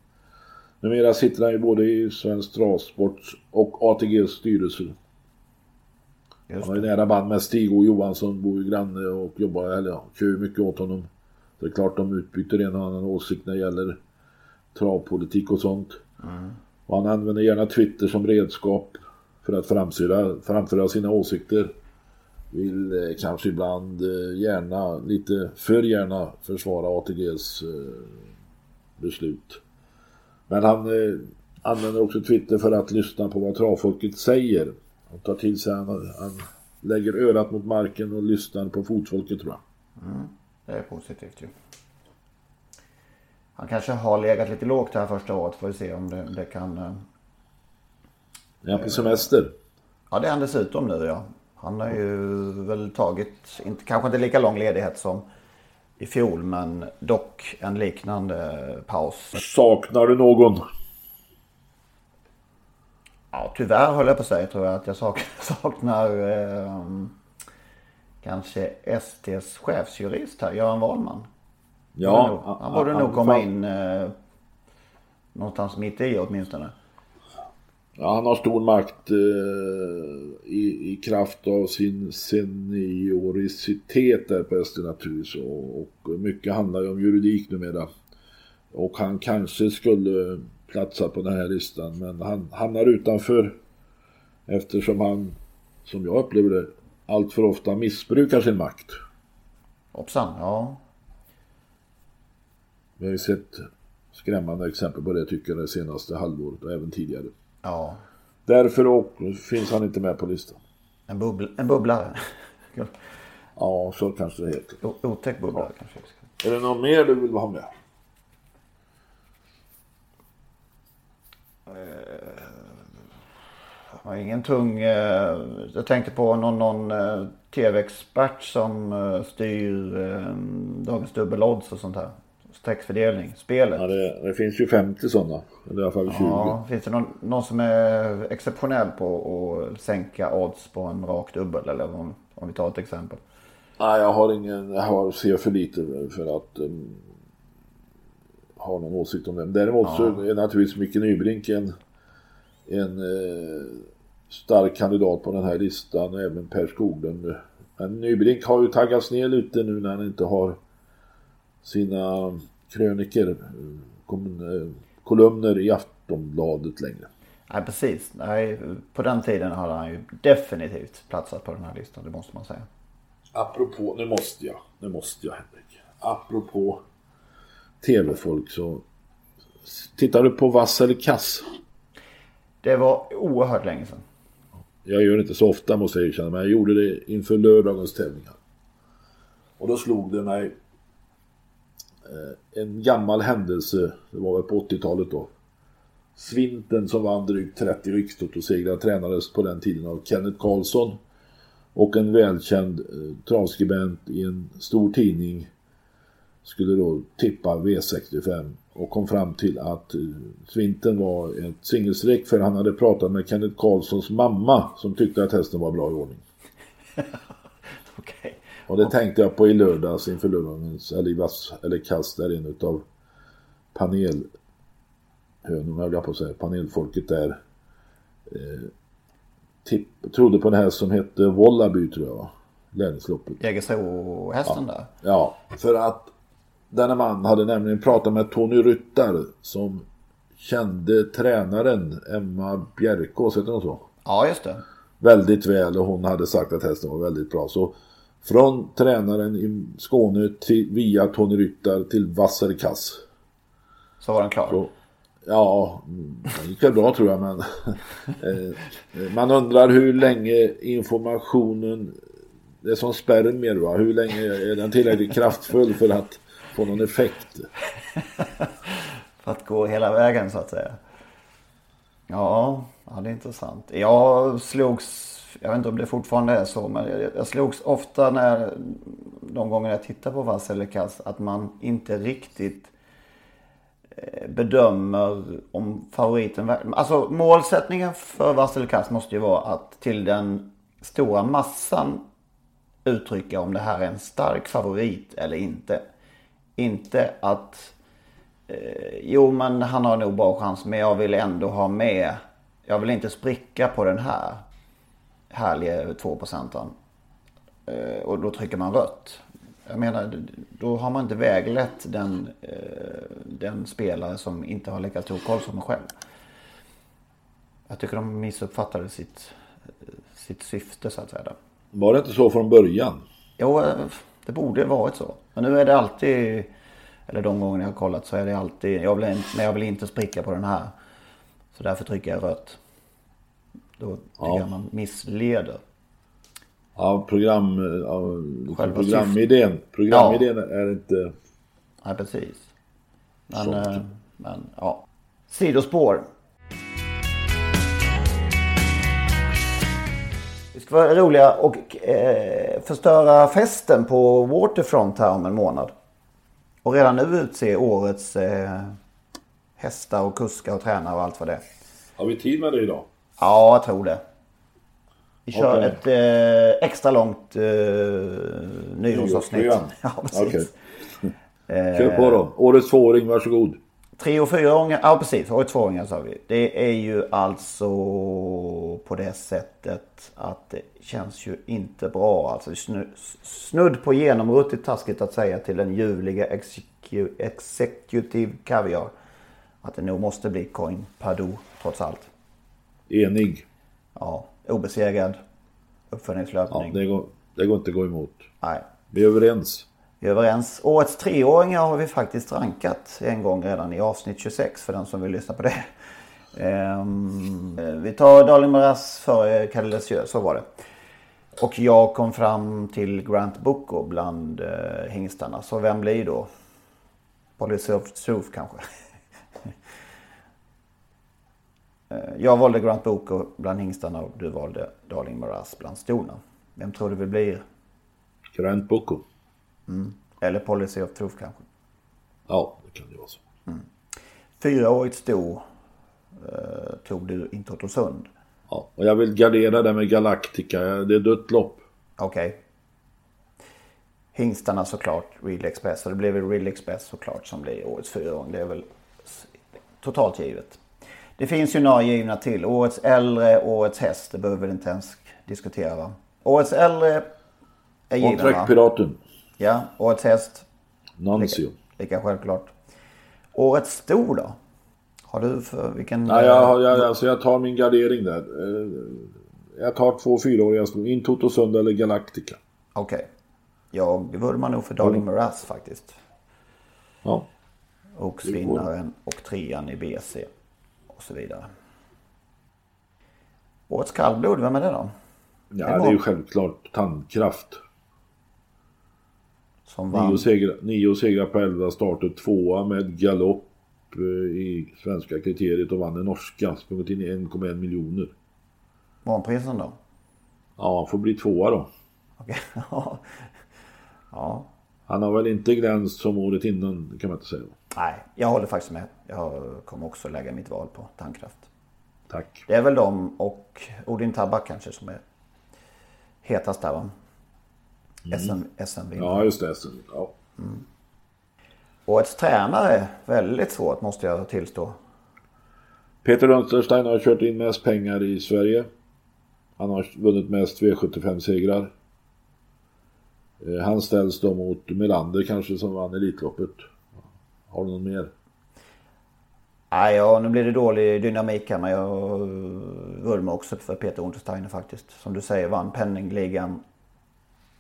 S2: Numera sitter han ju både i Svensk Travsport och ATGs styrelse. Han har ju nära band med Stig och Johansson, bor ju granne och jobbar, eller ja, kör mycket åt honom. Det är klart de utbyter en och annan åsikt när det gäller travpolitik och sånt. Mm. Och han använder gärna Twitter som redskap för att framföra, framföra sina åsikter. vill eh, kanske ibland eh, gärna, lite för gärna försvara ATGs eh, beslut. Men han eh, använder också Twitter för att lyssna på vad travfolket säger. Han tar till sig, han, han lägger örat mot marken och lyssnar på fotfolket tror jag.
S1: Mm, det är positivt ju. Han kanske har legat lite lågt här första året. Får vi se om det, det kan... Eh...
S2: Är han på semester?
S1: Ja det är han dessutom nu ja. Han har ju väl tagit, inte, kanske inte lika lång ledighet som i fjol men dock en liknande paus.
S2: Saknar du någon?
S1: Ja tyvärr höll jag på att säga tror jag att jag saknar, saknar eh, kanske STs chefsjurist här, Göran Wahlman.
S2: Ja,
S1: han borde nog komma in eh, någonstans mitt i åtminstone.
S2: Ja, han har stor makt eh, i, i kraft av sin senioricitet där på SD naturligtvis. Och, och mycket handlar ju om juridik numera. Och han kanske skulle platsa på den här listan men han hamnar utanför eftersom han, som jag upplever det, allt för ofta missbrukar sin makt.
S1: Hoppsan, ja.
S2: Vi har ju sett skrämmande exempel på det tycker jag det senaste halvåret och även tidigare.
S1: Ja.
S2: Därför och, finns han inte med på listan.
S1: En, bubbl en bubblare.
S2: ja, så kanske det heter.
S1: otäck bubblare ja. kanske.
S2: Är det något mer du vill ha med?
S1: Uh, ingen tung... Uh, jag tänkte på någon, någon uh, tv-expert som styr Dagens Dubbelodds och sånt här streckfördelning, spelet.
S2: Ja, det, det, finns ju 50 sådana. Eller i alla fall 20. Ja,
S1: finns det någon, någon som är exceptionell på att sänka odds på en rak dubbel? Eller om, om vi tar ett exempel.
S2: Nej, jag har ingen, jag har, ser för lite för att um, ha någon åsikt om det. Däremot ja. så är naturligtvis Micke Nybrink en, en eh, stark kandidat på den här listan. Även Per Skoglund. Men Nybrink har ju taggats ner lite nu när han inte har sina kröniker, eh, kolumner i Aftonbladet längre.
S1: Nej precis. Nej, på den tiden hade han ju definitivt platsat på den här listan, det måste man säga.
S2: Apropå, nu måste jag, nu måste jag Henrik. Apropå tv-folk så Tittar du på Vass eller Kass?
S1: Det var oerhört länge sedan.
S2: Jag gör det inte så ofta måste jag erkänna, men jag gjorde det inför lördagens tävlingar. Och då slog det mig Eh, Eh, en gammal händelse, det var väl på 80-talet då. Svinten som vann drygt 30 rikstotosegrar tränades på den tiden av Kenneth Karlsson och en välkänd eh, travskribent i en stor tidning skulle då tippa V65 och kom fram till att eh, Svinten var ett singelstreck för han hade pratat med Kenneth Karlssons mamma som tyckte att hästen var bra i ordning.
S1: okay.
S2: Och det tänkte jag på i lördags inför lördagens, eller eller kast där en utav panelhönorna, höll jag på att säga, panelfolket där eh, tipp, trodde på den här som hette Wallaby tror jag, Lärlingsloppet.
S1: Jägersro-hästen
S2: ja.
S1: där?
S2: Ja, för att denna man hade nämligen pratat med Tony Ryttar som kände tränaren Emma Bjerkås, heter hon så?
S1: Ja, just det.
S2: Väldigt väl och hon hade sagt att hästen var väldigt bra. Så från tränaren i Skåne till, via Tony Ryttar till Vasser Kass.
S1: Så var den klar? Så,
S2: ja, det gick väl bra tror jag men eh, man undrar hur länge informationen det är som spermier va? Hur länge är den tillräckligt kraftfull för att få någon effekt?
S1: för att gå hela vägen så att säga. Ja, ja det är intressant. Jag slogs jag vet inte om det fortfarande är så, men jag, jag slogs ofta när de gånger jag tittar på vass att man inte riktigt eh, bedömer om favoriten Alltså målsättningen för vass måste ju vara att till den stora massan uttrycka om det här är en stark favorit eller inte. Inte att eh, jo men han har nog bra chans men jag vill ändå ha med. Jag vill inte spricka på den här härliga 2 procenten. Eh, och då trycker man rött. Jag menar, då har man inte väglett den, eh, den spelare som inte har lika stor koll som man själv. Jag tycker de missuppfattade sitt, sitt syfte så att säga.
S2: Var det inte så från början?
S1: Jo, eh, det borde varit så. Men nu är det alltid, eller de gånger jag har kollat så är det alltid, jag vill, men jag vill inte spricka på den här. Så därför trycker jag rött. Då tycker
S2: Ja.
S1: jag man missleder.
S2: Ja, program, ja,
S1: Själva
S2: programidén. Programidén är inte...
S1: Nej, precis. Men,
S2: Sånt.
S1: eh, men ja. Sidospår. Vi ska vara roliga och eh, förstöra festen på Waterfront här om en månad. Och redan nu utse årets eh, hästar och kuskar och tränare och allt vad det är.
S2: Har vi tid med det idag?
S1: Ja, jag tror det. Vi kör
S2: Okej.
S1: ett eh, extra långt eh, nyårsavsnitt. Ja, precis.
S2: Okej. Kör på då. Årets tvååring, varsågod.
S1: Tre och fyraåringar, ja precis, och tvååringar sa vi. Det är ju alltså på det sättet att det känns ju inte bra. Alltså snu- snudd på genomruttigt taskigt att säga till den ljuvliga execu- executive kaviar. Att det nog måste bli Coin Pardot trots allt.
S2: Enig.
S1: Ja, obesegrad.
S2: Ja,
S1: Uppföljningslöpning.
S2: det, går, det går inte att gå emot.
S1: Nej,
S2: Vi är överens.
S1: vi är överens. Årets treåringar har vi faktiskt rankat en gång redan i avsnitt 26 för den som vill lyssna på det. Ehm, vi tar Darling Maras före Calle Lesieux, så var det. Och jag kom fram till Grant Boko bland eh, hingstarna. Så vem blir då? Of Truth kanske? Eh, jag valde Grant Boko bland hingstarna och du valde Darling Maras bland stona. Vem tror du det blir?
S2: Grant Boko.
S1: Eller Policy of Truth kanske?
S2: Ja, det kan det vara så.
S1: Fyraårigt sto eh, tog du in Totosund.
S2: Ja, och jag vill gardera det med Galactica. Det är dött lopp.
S1: Okej. Hingstarna såklart, Real Express. Och det blev väl Real Express såklart som blir årets fyraåring. Det är väl totalt givet. Det finns ju några givna till. Årets äldre, årets häst. Det behöver vi inte ens diskutera va? Årets äldre är given va?
S2: Contract-piraten.
S1: Ja, årets häst.
S2: Nancio.
S1: Lika självklart. Årets sto då? Har du för vilken?
S2: Nej, jag, jag, alltså jag tar min gardering där. Eh, Jag tar två fyraåriga skor. In Totosund eller Galactica.
S1: Okej. Jag vurmar nog för Darling Maras faktiskt.
S2: Ja.
S1: Oxvinnaren och trean i BC. Och så vidare. Årets kallblod, vem är det då?
S2: Ja,
S1: Det
S2: det
S1: var-
S2: är ju självklart tandkraft.
S1: Som vann.
S2: Nio segrar, nio segrar på elva starter. Tvåa med galopp eh, i svenska kriteriet och vann den norska. Sprungit in i 1,1 miljoner.
S1: Vanprisen då?
S2: Ja, får bli tvåa då.
S1: Okej. ja. ja.
S2: Han har väl inte glänst som året innan, det kan man inte säga.
S1: Nej, jag håller faktiskt med. Jag kommer också lägga mitt val på Tandkraft.
S2: Tack.
S1: Det är väl de och Odin Tabak kanske som är hetast där va? SM, SM
S2: Ja, just det. Så, Ja.
S1: Årets tränare, väldigt svårt måste jag tillstå.
S2: Peter Rönnsterstein har kört in mest pengar i Sverige. Han har vunnit mest V75-segrar. Eh, Han ställs då mot Melander kanske som vann Elitloppet. Har du någon mer?
S1: Nej, ja, nu blir det dålig dynamik här men jag vurmar också för Peter Untersteiner faktiskt. Som du säger vann penningligan.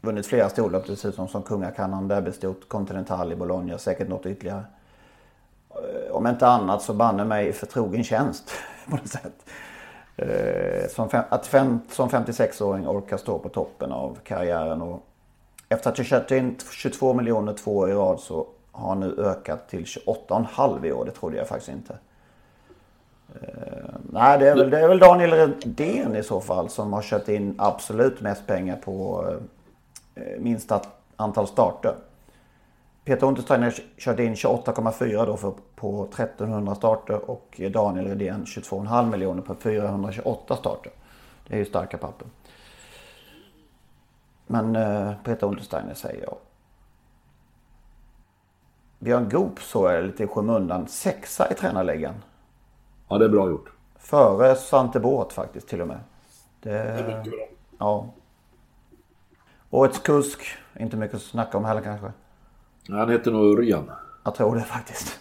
S1: Vunnit flera storlopp dessutom som kungakannan, derbystort, Continental i Bologna, säkert något ytterligare. Eh, om inte annat så banne mig för trogen tjänst på något sätt. Eh, som, fem, att fem, som 56-åring orka stå på toppen av karriären och efter att ha kört in 22 miljoner två år i rad så har nu ökat till 28,5 i år. Det trodde jag faktiskt inte. Uh, nej, det är, väl, det är väl Daniel Redén i så fall som har kört in absolut mest pengar på eh, uh, minsta antal starter. Peter Untersteiner körde in 28,4 då för, på 1300 starter och Daniel Redén 22,5 miljoner på 428 starter. Det är ju starka papper. Men uh, Peter Untersteiner säger jag. Björn Goop så är lite i skymundan. Sexa i tränarligan.
S2: Ja, det är bra gjort.
S1: Före Svante Båth faktiskt till och med. Det,
S2: är mycket bra.
S1: Ja. Årets kusk. Inte mycket att snacka om heller kanske.
S2: Han heter nog Örjan.
S1: Jag tror det faktiskt.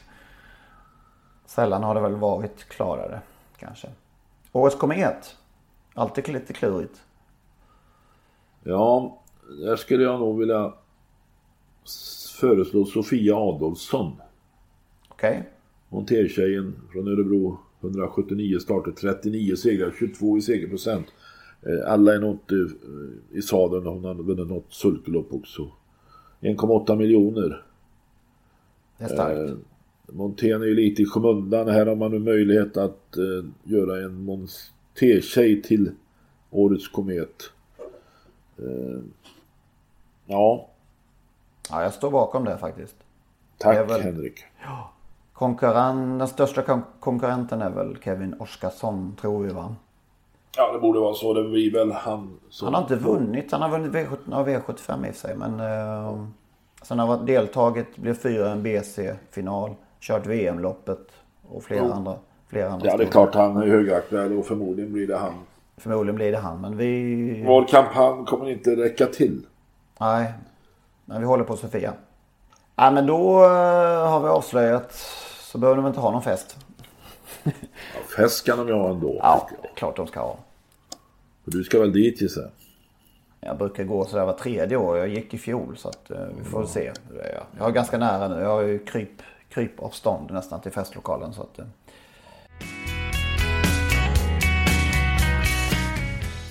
S1: Sällan har det väl varit klarare kanske. Årets komet. Alltid lite klurigt.
S2: Ja, där skulle jag nog vilja föreslå Sofia Adolfsson.
S1: Okej. Okay.
S2: Montertjejen från Örebro. 179 starter, 39 segrar, 22 i segerprocent. Eh, alla är något eh, i sadeln. Hon har vunnit något sulkelopp också. 1,8 miljoner.
S1: Det är starkt. Eh,
S2: Montén är ju lite i skymundan. Här har man nu möjlighet att eh, göra en Monté-tjej till Årets Komet. Eh, ja.
S1: Ja, jag står bakom det faktiskt.
S2: Tack det väl... Henrik.
S1: Ja. Konkurren... Den största kon konkurrenten är väl Kevin Oskarsson, tror vi va?
S2: Ja, det borde vara så. Det blir väl han
S1: som... Han har inte vunnit. Han har vunnit V17 och V75 i sig. Men eh, sen har han deltagit, blev fyra i en BC-final, kört VM-loppet och flera oh. andra. Flera andra
S2: ja, det är klart han är högaktuell och förmodligen blir det han.
S1: Förmodligen blir det han, men vi...
S2: Vår kampanj kommer inte räcka till.
S1: Nej, men vi håller på Sofia. Nej, men då eh, har vi avslöjat så behöver de inte ha någon fest.
S2: Ja, fest kan de ju ha ändå.
S1: Ja, klart de ska ha.
S2: För du ska väl dit gissar jag?
S1: Jag brukar gå sådär var tredje år. Jag gick i fjol så att uh, vi får se. Jag är ganska nära nu. Jag har ju kryp, krypavstånd nästan till festlokalen. Så att, uh.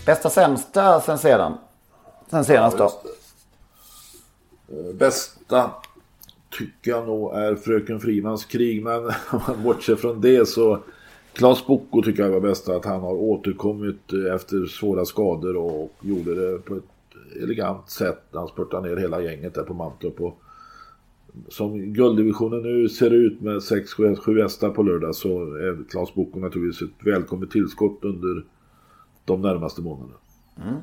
S1: Bästa sämsta sen sedan? Sen senast då?
S2: Eh, bästa tycker jag nog är Fröken Frimans krig. Men om man bortser från det så Klas Boko tycker jag var bäst att han har återkommit efter svåra skador och gjorde det på ett elegant sätt. Han spurtade ner hela gänget där på Mantorp. Och som gulddivisionen nu ser ut med 6-7 hästar på lördag så är Klas Boko naturligtvis ett välkommet tillskott under de närmaste månaderna. Mm.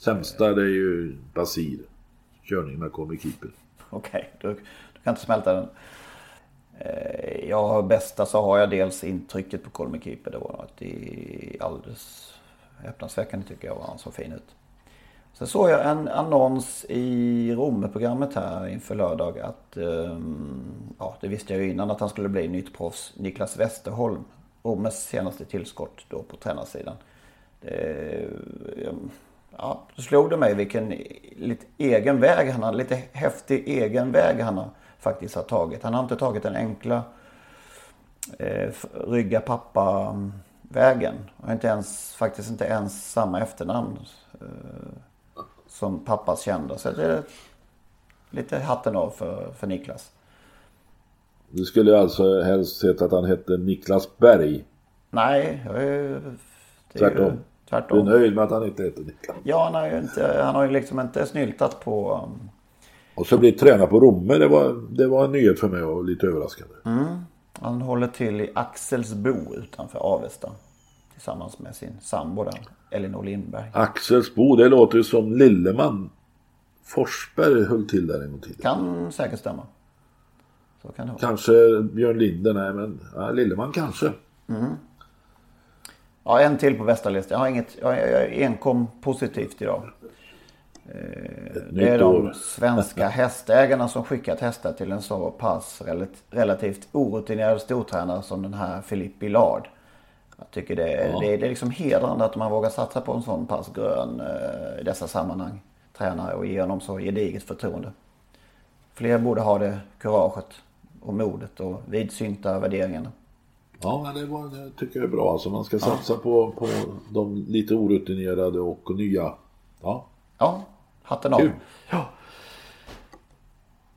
S2: Sämsta det är ju Basir. Körning med Colmy Keeper.
S1: Okej, okay, du, du, kan inte smälta den. Eh, ja, bästa så har jag dels intrycket på Colmy Keeper. Det var att det alldeles häpnadsväckande tycker jag var han så fin ut. Sen såg jag en annons i Romme-programmet här inför lördag att, ehm, ja det visste jag ju innan att han skulle bli nytt proffs. Niklas Westerholm, Rommes senaste tillskott då på tränarsidan. Det, ehm, ja, då slog det mig vilken lite egen väg han har, lite häftig egen väg han har faktiskt har tagit. Han har inte tagit den enkla eh, rygga pappa-vägen. Och inte ens, faktiskt inte ens samma efternamn eh, som pappas kända. Så det är lite hatten av för, för Niklas.
S2: Du skulle alltså helst sett att han hette Niklas Berg?
S1: Nej, jag är...
S2: Tvärtom. Ju, tvärtom. Du är nöjd med att han inte heter Niklas?
S1: Ja, han har ju, inte, han har ju liksom inte snyltat på... Um...
S2: Och så bli tränare på Romme, det var, det var en nyhet för mig och lite överraskande.
S1: Mm. Han håller till i Axelsbo utanför Avesta. Tillsammans med sin sambo där, Elinor Lindberg.
S2: Axelsbo, det låter ju som Lilleman. Forsberg höll till där en gång till.
S1: Kan säkert stämma.
S2: Kan. Kanske Björn Linder, nej men ja, Lilleman kanske. Mm.
S1: Ja, en till på västarlistan. Jag har inget, jag är enkom positivt idag. Eh, det är de svenska hästägarna som skickat hästar till en så pass relativt orutinerad stortränare som den här Philippe Billard. Jag tycker det, ja. det, det är liksom hedrande att man vågar satsa på en sån pass grön eh, i dessa sammanhang. Tränare och ge honom så gediget förtroende. Fler borde ha det kuraget och modet och vidsynta värderingarna.
S2: Ja, men det, var, det tycker jag är bra. Alltså man ska satsa ja. på, på de lite orutinerade och nya. Ja,
S1: ja hatten av. Ja.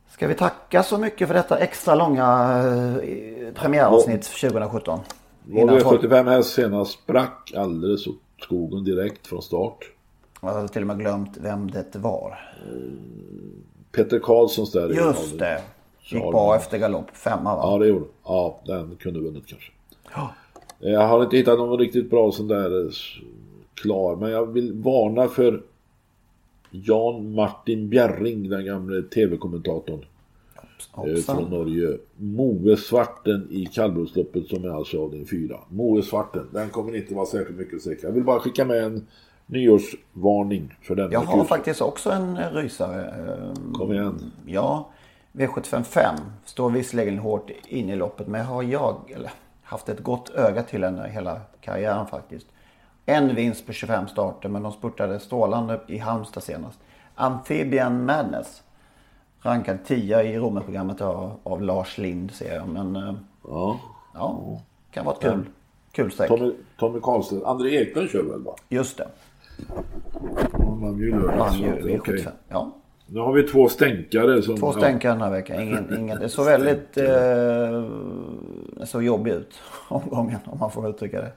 S1: Ska vi tacka så mycket för detta extra långa eh, premiäravsnitt 2017?
S2: Vår V75 häst senast sprack alldeles åt skogen direkt från start.
S1: Jag hade till och med glömt vem det var.
S2: Peter Karlssons där.
S1: Just det. Gick bra efter galopp. Femma va?
S2: Ja det gjorde Ja den kunde vunnit kanske. Ja. Jag har inte hittat någon riktigt bra sån där eh, klar. Men jag vill varna för Jan Martin Bjerring, den gamle tv-kommentatorn. Eh, från Norge. Moesvarten i kallblodsloppet som är alltså avdelning 4. Moesvarten, den kommer inte vara särskilt mycket säker. Jag vill bara skicka med en nyårsvarning för den.
S1: Jag har kul. faktiskt också en rysare.
S2: Kom igen.
S1: Ja. V755 står visserligen hårt in i loppet men har jag eller, haft ett gott öga till henne hela karriären faktiskt. En vinst på 25 starter men de spurtade strålande i Halmstad senast. Amphibian Madness. Rankad 10 i Romerprogrammet av, Lars Lind ser jag. Men eh,
S2: Ja.
S1: ja, kan vara ett kul, kul streck.
S2: Tommy, Tommy Karlstedt. André Eklund kör väl va?
S1: Just det.
S2: Han vann ju lördags.
S1: Vann
S2: så
S1: ju
S2: att det är okej.
S1: V75. Ja,
S2: Nu har vi två stänkare som...
S1: två stänkare den här veckan. Ingen, ingen, det såg väldigt eh, så jobbig ut omgången om man får uttrycka det.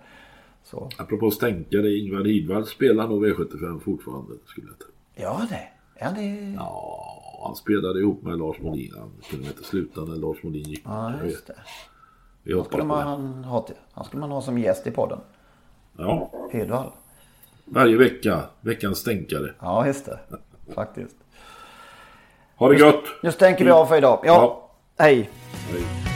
S1: Så.
S2: Apropå stänkare, Ingvar Hidvall spelar nog V75 fortfarande skulle jag tro.
S1: Ja det. Ja, det...
S2: Ja, han spelade ihop med Lars Molin. Han kunde inte sluta när Lars Molin gick.
S1: Ja, just det.
S2: Vi
S1: Han skulle, man ha till, han skulle man ha som gäst i podden.
S2: Ja,
S1: Hedvall.
S2: varje vecka. Veckans stänkare.
S1: Ja, just det. Faktiskt.
S2: Ha det gött!
S1: Nu stänker vi av för idag. Ja,
S2: Ja.
S1: hej.
S2: Hej.